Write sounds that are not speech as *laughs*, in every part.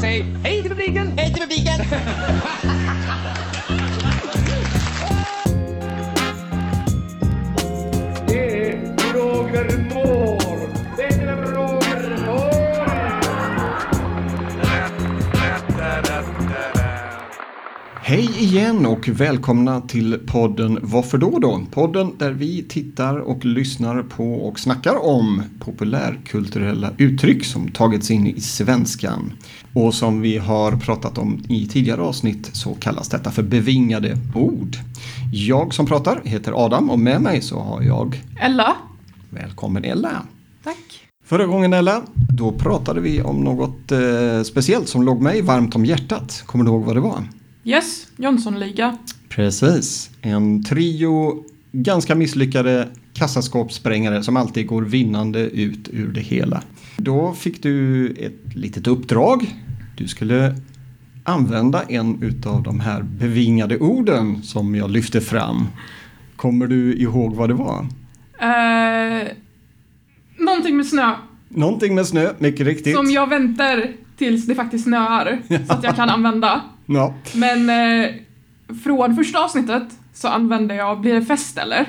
Säg hej till publiken! Hej till publiken! *laughs* Hej igen och välkomna till podden Varför då då? Podden där vi tittar och lyssnar på och snackar om populärkulturella uttryck som tagits in i svenskan. Och som vi har pratat om i tidigare avsnitt så kallas detta för bevingade ord. Jag som pratar heter Adam och med mig så har jag Ella. Välkommen Ella! Tack. Förra gången Ella, då pratade vi om något eh, speciellt som låg mig varmt om hjärtat. Kommer du ihåg vad det var? Yes, Jönssonliga. Precis. En trio ganska misslyckade kassaskåpssprängare som alltid går vinnande ut ur det hela. Då fick du ett litet uppdrag. Du skulle använda en utav de här bevingade orden som jag lyfte fram. Kommer du ihåg vad det var? Eh, någonting med snö. Någonting med snö, mycket riktigt. Som jag väntar tills det faktiskt snöar. så att jag kan använda. Ja, Men eh, från första avsnittet så använde jag Blir det fest eller?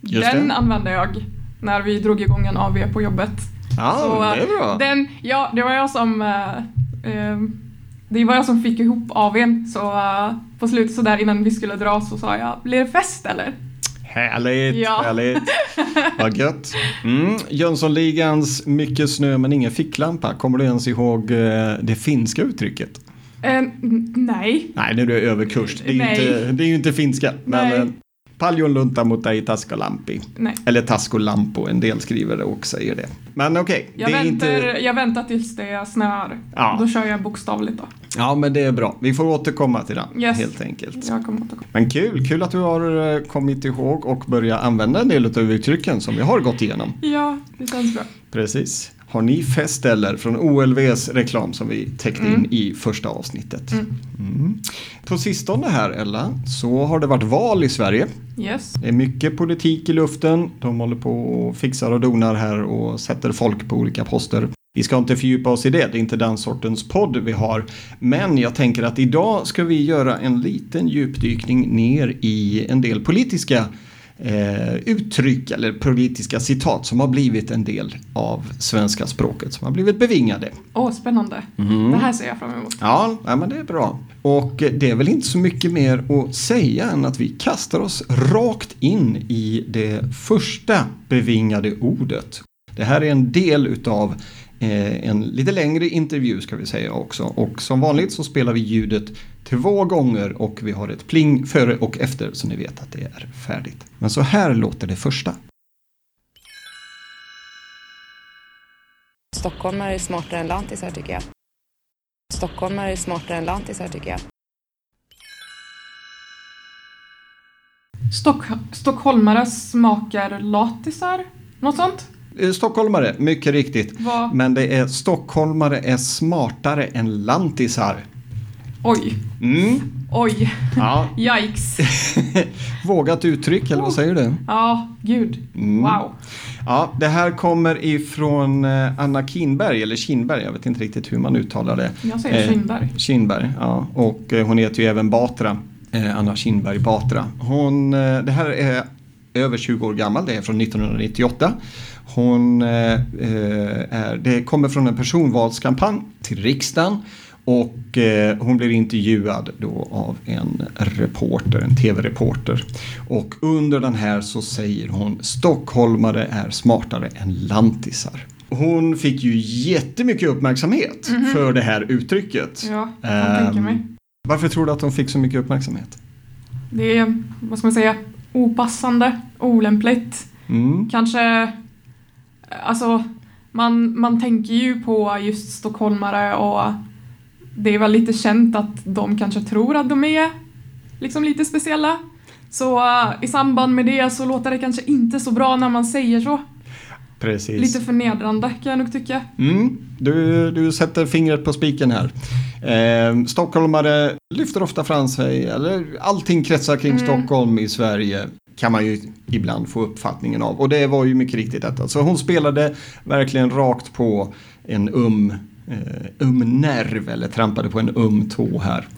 Just den det. använde jag när vi drog igång en AV på jobbet. ja Så, det är bra. Den, ja, det var jag som eh, eh, det var jag som fick ihop AWn så eh, på slutet så där innan vi skulle dra så sa jag Blir det fest eller? Härligt, Ja. härligt. Vad gött. Mm. Jönssonligans mycket snö men ingen ficklampa. Kommer du ens ihåg eh, det finska uttrycket? N- nej. Nej, nu är du överkurs. Det är, Nej. inte, det är ju inte finska. Men Nej. eh, Paljon lunta mot dig taskolampi. Nej. Eller taskolampo, en del skriver det och säger det. Men okej, Jag, det är väntar, inte... jag väntar tills det snöar. Ja. Då kör jag bokstavligt då. Ja, men det är bra. Vi får återkomma till den, Yes. helt enkelt. Jag kommer återkomma. Men kul, kul att du har eh, kommit ihåg och börjat använda en del av uttrycken som vi har gått igenom. Ja, det känns bra. Precis. Har ni fest eller från OLVs reklam som vi täckte in Mm. i första avsnittet. Mm. Mm. På sistone här Ella så har det varit val i Sverige. Yes. Det är mycket politik i luften. De håller på och fixar och donar här och sätter folk på olika poster. Vi ska inte fördjupa oss i det, det är inte den sortens podd vi har. Men jag tänker att idag ska vi göra en liten djupdykning ner i en del politiska eh, uttryck eller politiska citat som har blivit en del av svenska språket, som har blivit bevingade. Åh, spännande. Mm. Det här ser jag fram emot. Ja, ja, men det är bra. Och eh, det är väl inte så mycket mer att säga än att vi kastar oss rakt in i det första bevingade ordet. Det här är en del utav en lite längre intervju ska vi säga också. Och som vanligt så spelar vi ljudet två gånger och vi har ett pling före och efter så ni vet att det är färdigt. Men så här låter det första. Stockholmare är smartare än lantisar tycker jag. Stockholmare är smartare än lantisar tycker jag. Stock, stockholmare smakar latisar? Något sånt? Eh, Stockholmare, mycket riktigt. Vad? Men det är stockholmare är smartare än lantisar. Oj. Mm. Oj. Ja, *laughs* Yikes. *laughs* Vågat uttryck, eller vad säger du? Ja, gud. Mm. Wow. Ja, det här kommer ifrån eh, Anna Kinberg, eller Kinberg, jag vet inte riktigt hur man uttalar det. Jag säger Eh, Kinberg. Kinberg, ja. Och eh, hon heter ju även Batra. Eh, Anna Kinberg Batra. Hon, eh, det här är över 20 år gammal, det är från 1998. Hon eh, eh, är, det kommer från en personvalskampanj till riksdagen. Och eh, hon blir intervjuad då av en reporter, en tv-reporter. Och under den här så säger hon stockholmare är smartare än lantisar. Hon fick ju jättemycket uppmärksamhet för det här uttrycket. Ja, jag kan tänka Ehm, mig. Varför tror du att hon fick så mycket uppmärksamhet? Det är, vad ska man säga, opassande, olämpligt. Mm. Kanske, alltså, man, man tänker ju på just stockholmare och det är väl lite känt att de kanske tror att de är liksom lite speciella. Så eh, i samband med det så låter det kanske inte så bra när man säger så. Precis. Lite förnedrande kan jag nog tycka. Mm, du, du sätter fingret på spiken här. Eh, stockholmare lyfter ofta fram sig, eller allting kretsar kring Mm. Stockholm i Sverige. kan man ju ibland få uppfattningen av. Och det var ju mycket riktigt detta. Så hon spelade verkligen rakt på en um um nerv eller trampade på en um tå här.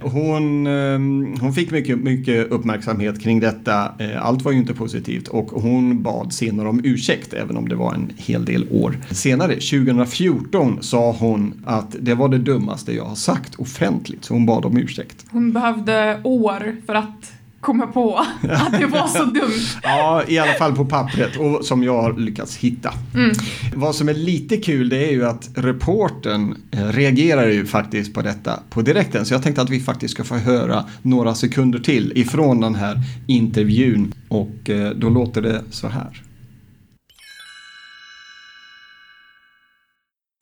Hon, eh, hon fick mycket, mycket uppmärksamhet kring detta. Eh, allt var ju inte positivt och hon bad senare om ursäkt även om det var en hel del år senare. 2014 sa hon att det var det dummaste jag har sagt offentligt så hon bad om ursäkt. Hon behövde år för att komma på *laughs* att det var så dumt. Ja, i alla fall på pappret och som jag har lyckats hitta. Vad som är lite kul det är ju att reporten eh, reagerar ju faktiskt på detta på direkten. Så jag tänkte att vi faktiskt ska få höra några sekunder till ifrån den här intervjun. Och eh, då låter det så här.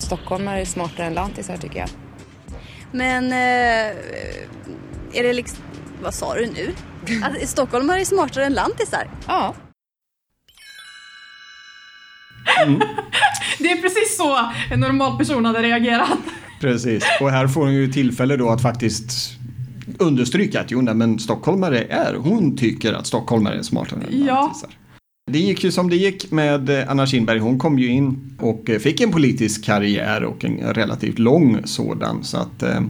Stockholmare är smartare än lantisar tycker jag. Men eh, är det liksom, vad sa du nu? Att stockholmare är smartare än lantisar? Ja. Det är precis så en normal person hade reagerat. Precis, och här får hon ju tillfälle då att faktiskt understryka att jo, nej, men stockholmare är, hon tycker att stockholmare är smartare än Ja. lantisar. Det gick ju som det gick med eh, Anna Kinberg. Hon kom ju in och eh, fick en politisk karriär och en relativt lång sådan. Så att, eh,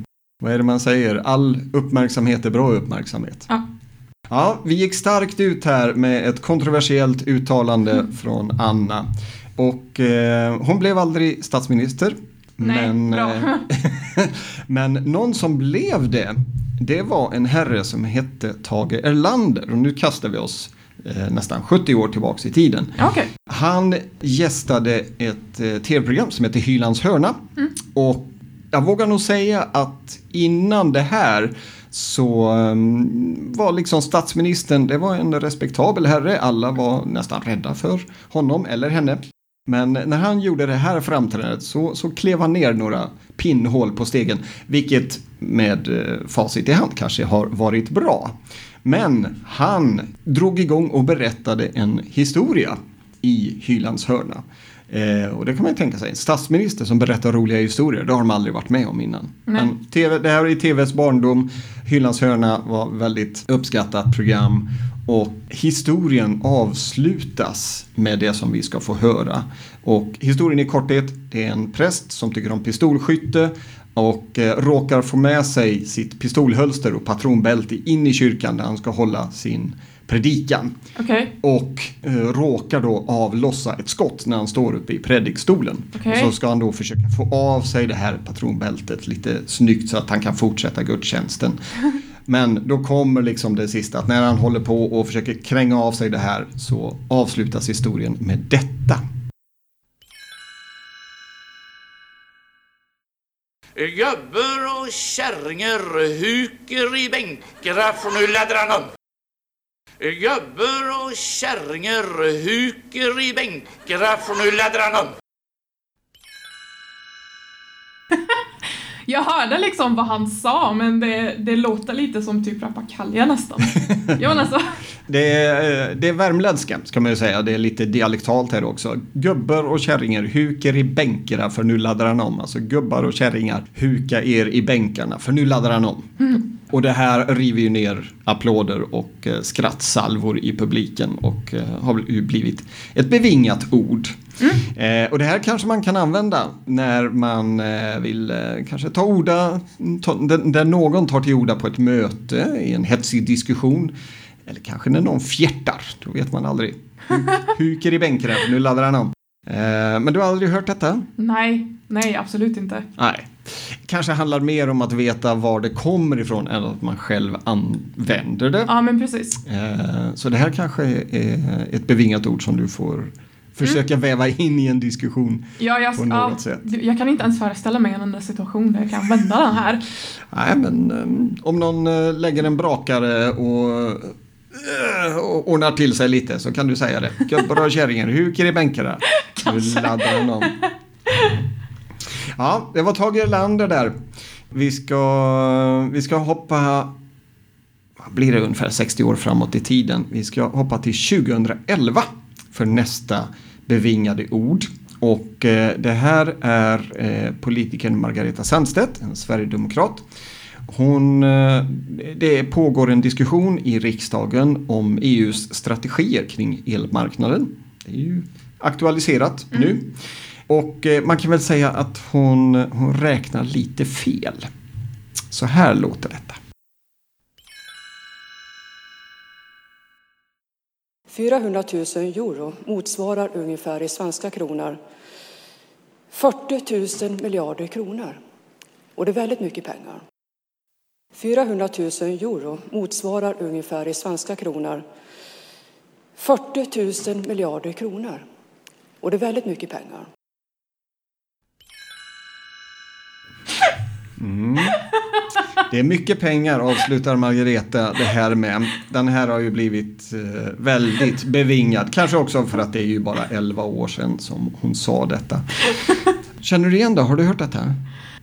vad är det man säger? All uppmärksamhet är bra uppmärksamhet. Ja. Ja, vi gick starkt ut här med ett kontroversiellt uttalande från Anna. Och eh, hon blev aldrig statsminister. Nej, men, bra. eh, *laughs* men någon som blev det, det var en herre som hette Tage Erlander. Och nu kastar vi oss eh, nästan 70 år tillbaks i tiden. Okej. Han gästade ett eh, tv-program som heter Hylands hörna. Och jag vågar nog säga att innan det här så um, var liksom statsministern, det var en respektabel herre. Alla var nästan rädda för honom eller henne. Men när han gjorde det här framträdandet så, så klev han ner några pinnhål på stegen. Vilket med eh, facit i hand kanske har varit bra. Men han drog igång och berättade en historia i Hylands hörna. Eh, och det kan man ju tänka sig, en statsminister som berättar roliga historier, det har de aldrig varit med om innan. Nej. Men TV, det här är TVs barndom, Hylands hörna var väldigt uppskattat program och historien avslutas med det som vi ska få höra. Och historien i korthet, det är en präst som tycker om pistolskytte och eh, råkar få med sig sitt pistolhölster och patronbälte in i kyrkan där han ska hålla sin predikan. Okej. Och eh, råkar då avlossa ett skott när han står uppe i predikstolen. Okej. Och så ska han då försöka få av sig det här patronbältet lite snyggt så att han kan fortsätta gudstjänsten. *laughs* Men då kommer liksom det sista att när han håller på och försöker kränga av sig det här så avslutas historien med detta. Gubbar och kärringar huker i bänkarna för nu laddar han om. Gubbar och kärringar huker i bänkarna för nu laddar han om. *laughs* Jag hörde liksom vad han sa men det, det låter lite som typ rappakalja nästan. *laughs* Men alltså, Det är, eh, det är värmländska ska man ju säga. Det är lite dialektalt här också. Gubbar och kärringar huker i bänkarna för nu laddar han om. Alltså gubbar och kärringar huka er i bänkarna för nu laddar han om. Och det här river ju ner applåder och eh, skrattsalvor i publiken och eh, har blivit ett bevingat ord. Eh, och det här kanske man kan använda när man vill kanske ta orda, ta, där, någon tar till orda på ett möte i en hetsig diskussion. Eller kanske när någon fjärtar, då vet man aldrig. Hu- *laughs* Huker i bänken nu laddar han om. Men du har aldrig hört detta? nej, nej absolut inte. Nej. Kanske handlar mer om att veta var det kommer ifrån än att man själv använder det. Ja men precis. Eh, Så det här kanske är ett bevingat ord som du får försöka väva in i en diskussion. Ja, jag, På ja, något sätt. jag kan inte ens föreställa mig en enda situation där jag kan vända den här. Nej, men eh, om någon eh, lägger en brakare och, eh, och ordnar till sig lite så kan du säga det. Gubbar och kärringar, huker i bänkarna. *laughs* Nu laddar han om. Ja, det var Tage Erlander där. Vi ska, vi ska hoppa, blir det, ungefär 60 år framåt i tiden. Vi ska hoppa till 2011 för nästa bevingade ord. Och eh, det här är eh, politikern Margareta Sandstedt, en sverigedemokrat. Hon, eh, det pågår en diskussion i riksdagen om EUs strategier kring elmarknaden. Det är ju aktualiserat nu. Och eh, man kan väl säga att hon, hon räknar lite fel. Så här låter detta. 400 000 euro motsvarar ungefär i svenska kronor 40 000 miljarder kronor. Och det är väldigt mycket pengar. 400 000 euro motsvarar ungefär i svenska kronor 40 000 miljarder kronor. Och det är väldigt mycket pengar. Mm. Det är mycket pengar avslutar Margareta det här med. Den här har ju blivit eh, väldigt bevingad. Kanske också för att det är ju bara 11 år sedan som hon sa detta. Känner du igen det? Har du hört detta?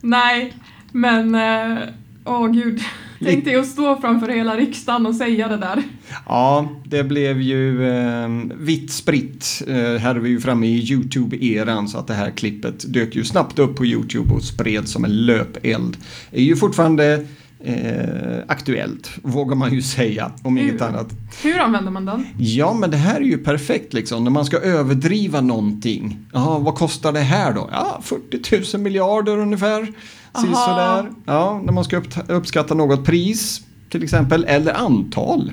Nej, men åh åh gud. Tänk dig att stå framför hela riksdagen och säga det där. Ja, det blev ju eh, vitt spritt. Eh, här är vi ju framme i YouTube-eran så att det här klippet dök ju snabbt upp på YouTube och spreds som en löpeld. Det är ju fortfarande eh, aktuellt, vågar man ju *laughs* säga, om inget Hur? annat. Hur använder man den? Ja, men det här är ju perfekt liksom. När man ska överdriva någonting. Ja, vad kostar det här då? Ja, 40 000 miljarder ungefär. Sisådär. Ja, när man ska upp, uppskatta något pris till exempel. Eller antal.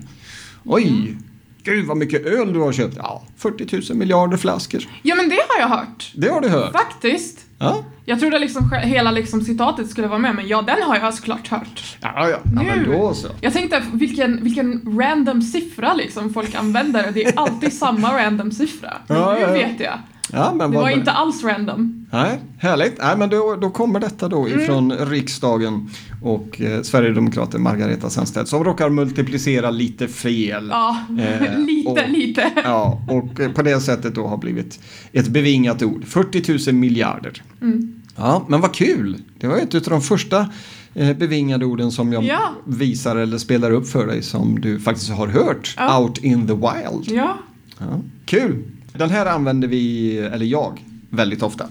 Oj, gud vad mycket öl du har köpt. Ja, 40 000 miljarder flaskor. Ja, men det har jag hört. Det har du hört. Faktiskt. Ja, Jag trodde liksom hela liksom citatet skulle vara med, men ja, den har jag såklart hört. ja, ja. ja men då så. Jag tänkte vilken, vilken random siffra liksom folk använder. Det är alltid samma random siffra. Men Ja, nu ja. vet jag. Ja, men Det var inte alls random. Nej, härligt. Nej, men då, då kommer detta då ifrån riksdagen och eh, Sverigedemokraten Margareta Sandstedt som råkar multiplicera lite fel. Ja, Eh, *laughs* lite, och- lite. Ja, och eh, på det sättet då har blivit ett bevingat ord. 40 000 miljarder. Mm. Ja, men vad kul. Det var ett av de första eh, bevingade orden som jag Ja. visar eller spelar upp för dig som du faktiskt har hört Ja. out in the wild. Ja, Ja, kul. Den här använder vi, eller jag, väldigt ofta.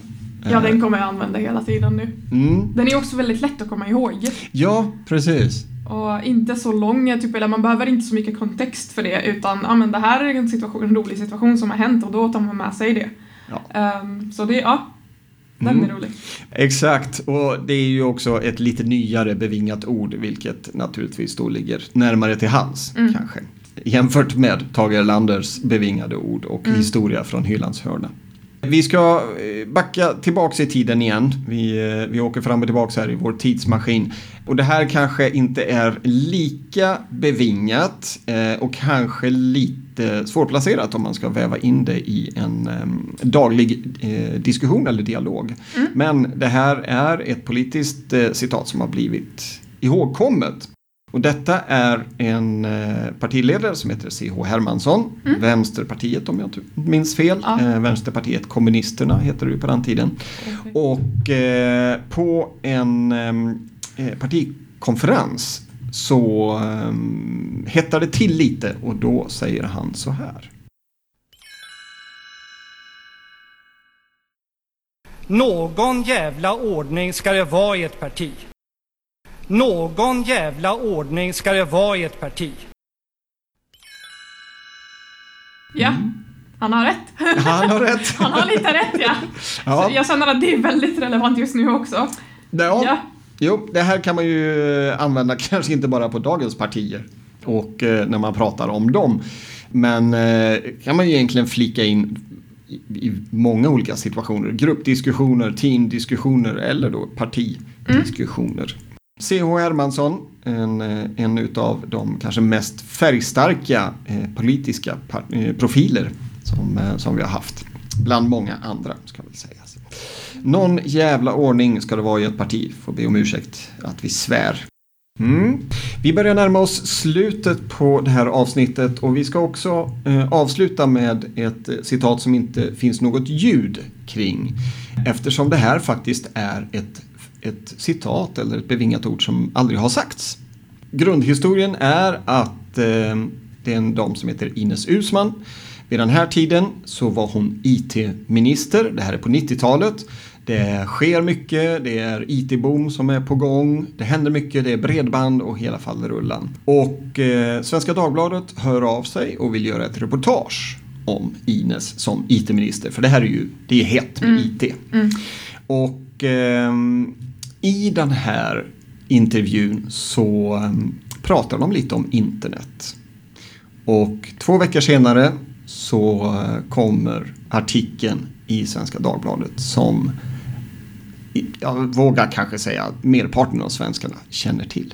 ja, den kommer jag använda hela tiden nu. Mm. Den är också väldigt lätt att komma ihåg. Ja, precis. Och inte så lång, typ, eller man behöver inte så mycket kontext för det utan ja, men det här är en, situation, en rolig situation som har hänt och då tar man med sig det. Ja. Ehm, så det, ja, den Mm. är rolig. Exakt, och det är ju också ett lite nyare bevingat ord vilket naturligtvis då ligger närmare till hands Mm. kanske. Jämfört med Tage Erlanders bevingade ord och Mm. historia från hyllans hörna. Vi ska eh, backa tillbaks i tiden igen. Vi, eh, vi åker fram och tillbaks här i vår tidsmaskin. Och det här kanske inte är lika bevingat eh, och kanske lite svårplacerat om man ska väva in det i en daglig diskussion eller dialog. Men det här är ett politiskt citat som har blivit ihågkommet. Och detta är en eh, partiledare som heter C.H. Hermansson, Vänsterpartiet om jag inte minns fel. Ja. Eh, Vänsterpartiet Kommunisterna heter det ju på den tiden. Och eh, på en eh, partikonferens så hettar det till lite och då säger han så här. Någon jävla ordning ska det vara i ett parti. Någon jävla ordning ska det vara i ett parti. Ja, Mm. han har rätt. Han har rätt. *laughs* han har lite rätt ja. Ja. Så jag känner att det är väldigt relevant just nu också. Ja. Ja. Jo, det här kan man ju använda *laughs* kanske inte bara på dagens partier och eh, när man pratar om dem. Men eh, kan man ju egentligen flika in i, i många olika situationer. Gruppdiskussioner, teamdiskussioner eller då partidiskussioner. C.H. Hermansson, en, eh, en utav de kanske mest färgstarka eh, politiska par, eh, profiler som, eh, som vi har haft. Bland många andra ska väl sägas. Någon jävla ordning ska det vara i ett parti. Får be om ursäkt att vi svär. Mm. Vi börjar närma oss slutet på det här avsnittet och vi ska också eh, avsluta med ett eh, citat som inte finns något ljud kring. Eftersom det här faktiskt är ett, ett citat eller ett bevingat ord som aldrig har sagts. Grundhistorien är att eh, det är en dam som heter Ines Usman. Vid den här tiden så var hon IT-minister, det här är på 90-talet. Det sker mycket, det är IT-boom som är på gång, det händer mycket, det är bredband och hela fallerullan. Och eh, Svenska Dagbladet hör av sig och vill göra ett reportage om Ines som IT-minister, för det här är ju, det är hett med IT. Och ehm, i den här intervjun så ehm, pratar de lite om internet. Och två veckor senare så eh, kommer artikeln i Svenska Dagbladet som jag vågar kanske säga att merparten av svenskarna känner till.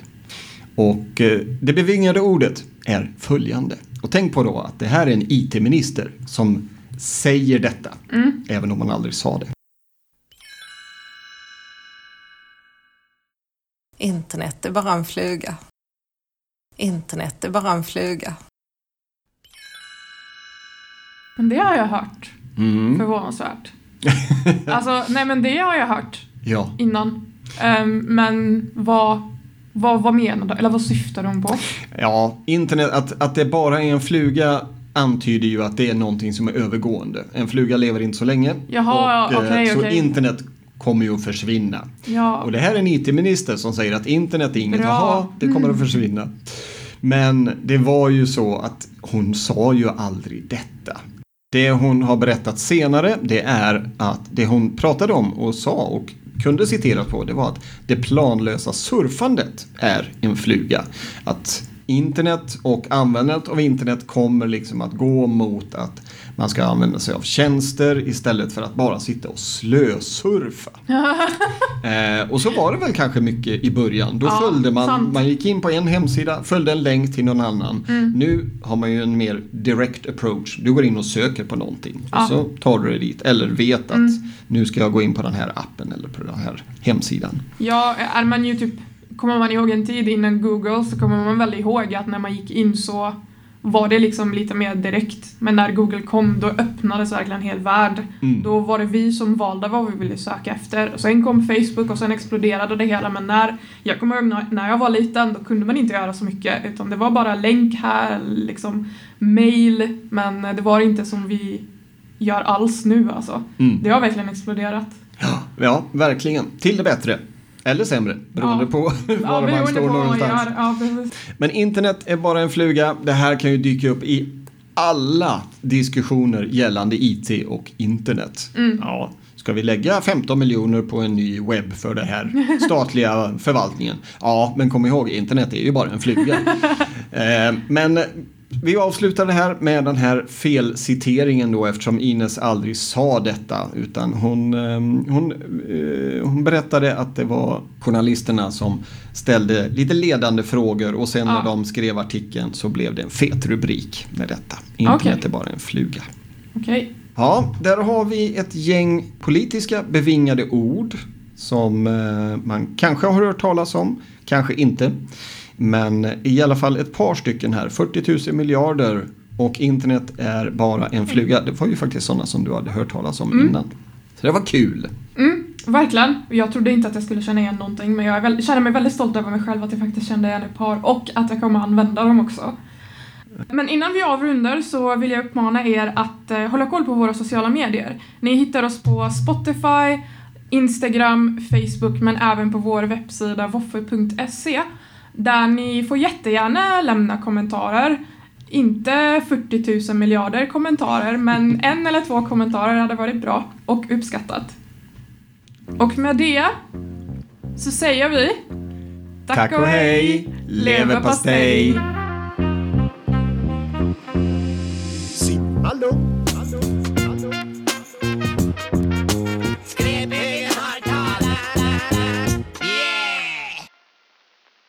Och eh, det bevingade ordet är följande. Och tänk på då att det här är en IT-minister som säger detta, även om man aldrig sa det. Internet är bara en fluga. Internet är bara en fluga. Men det har jag hört. Mm. Förvånansvärt. alltså, nej men det har jag hört *laughs* Ja. innan. Ehm, men vad, vad, vad menar de? Eller vad syftar de på? Ja, internet, att, att det bara är en fluga antyder ju att det är någonting som är övergående. En fluga lever inte så länge. Jaha, och, eh, okej, så okej. internet kommer ju att försvinna. Ja, Och det här är en IT-minister som säger att internet är inget Bra. att ha, det kommer att försvinna. Men det var ju så att hon sa ju aldrig detta. Det hon har berättat senare, det är att det hon pratade om och sa och kunde citeras på, det var att det planlösa surfandet är en fluga. Att internet och användandet av internet kommer liksom att gå mot att man ska använda sig av tjänster istället för att bara sitta och slösurfa. *laughs* Eh, och så var det väl kanske mycket i början. Då Ja, följde man, sant. man gick in på en hemsida, följde en länk till någon annan. Mm. Nu har man ju en mer direct approach. Du går in och söker på någonting Ja. och så tar du dig dit. Eller vet att Mm. nu ska jag gå in på den här appen eller på den här hemsidan. ja, är man ju typ, kommer man ihåg en tid innan Google så kommer man väl ihåg att när man gick in så var det liksom lite mer direkt. Men när Google kom då öppnades verkligen en hel värld. Mm. Då var det vi som valde vad vi ville söka efter. Och sen kom Facebook och sen exploderade det hela. Men när, jag kommer ihåg när- när jag var liten då kunde man inte göra så mycket. Utan det var bara länk här, liksom mail. Men det var inte som vi gör alls nu alltså. Mm. Det har verkligen exploderat. Ja, ja, verkligen. Till det bättre. Eller sämre, beroende Ja. på *laughs* var Ja, man står någonstans. Ja. Men internet är bara en fluga. Det här kan ju dyka upp i alla diskussioner gällande IT och internet. Mm. Ja, ska vi lägga 15 miljoner på en ny webb för den här *laughs* statliga förvaltningen? Ja, men kom ihåg, internet är ju bara en fluga. *laughs* eh, men vi avslutar det här med den här felciteringen då eftersom Ines aldrig sa detta utan hon, eh, hon, eh, hon berättade att det var journalisterna som ställde lite ledande frågor och sen när Ja. de skrev artikeln så blev det en fet rubrik med detta. Internet Okej. är bara en fluga. Okej. Ja, där har vi ett gäng politiska bevingade ord som eh, man kanske har hört talas om, kanske inte. Men i alla fall ett par stycken här, 40 000 miljarder och internet är bara en fluga. Det var ju faktiskt sådana som du hade hört talas om innan. Så det var kul. Mm, verkligen. Jag trodde inte att jag skulle känna igen någonting men jag väl, känner mig väldigt stolt över mig själv att jag faktiskt kände igen ett par och att jag kommer använda dem också. Men innan vi avrundar så vill jag uppmana er att eh, hålla koll på våra sociala medier. Ni hittar oss på Spotify, Instagram, Facebook men även på vår webbsida woffe.se där ni får jättegärna lämna kommentarer. Inte 40 000 miljarder kommentarer men en eller två kommentarer hade varit bra och uppskattat. Och med det så säger vi Tack och hej, leverpastej! Simma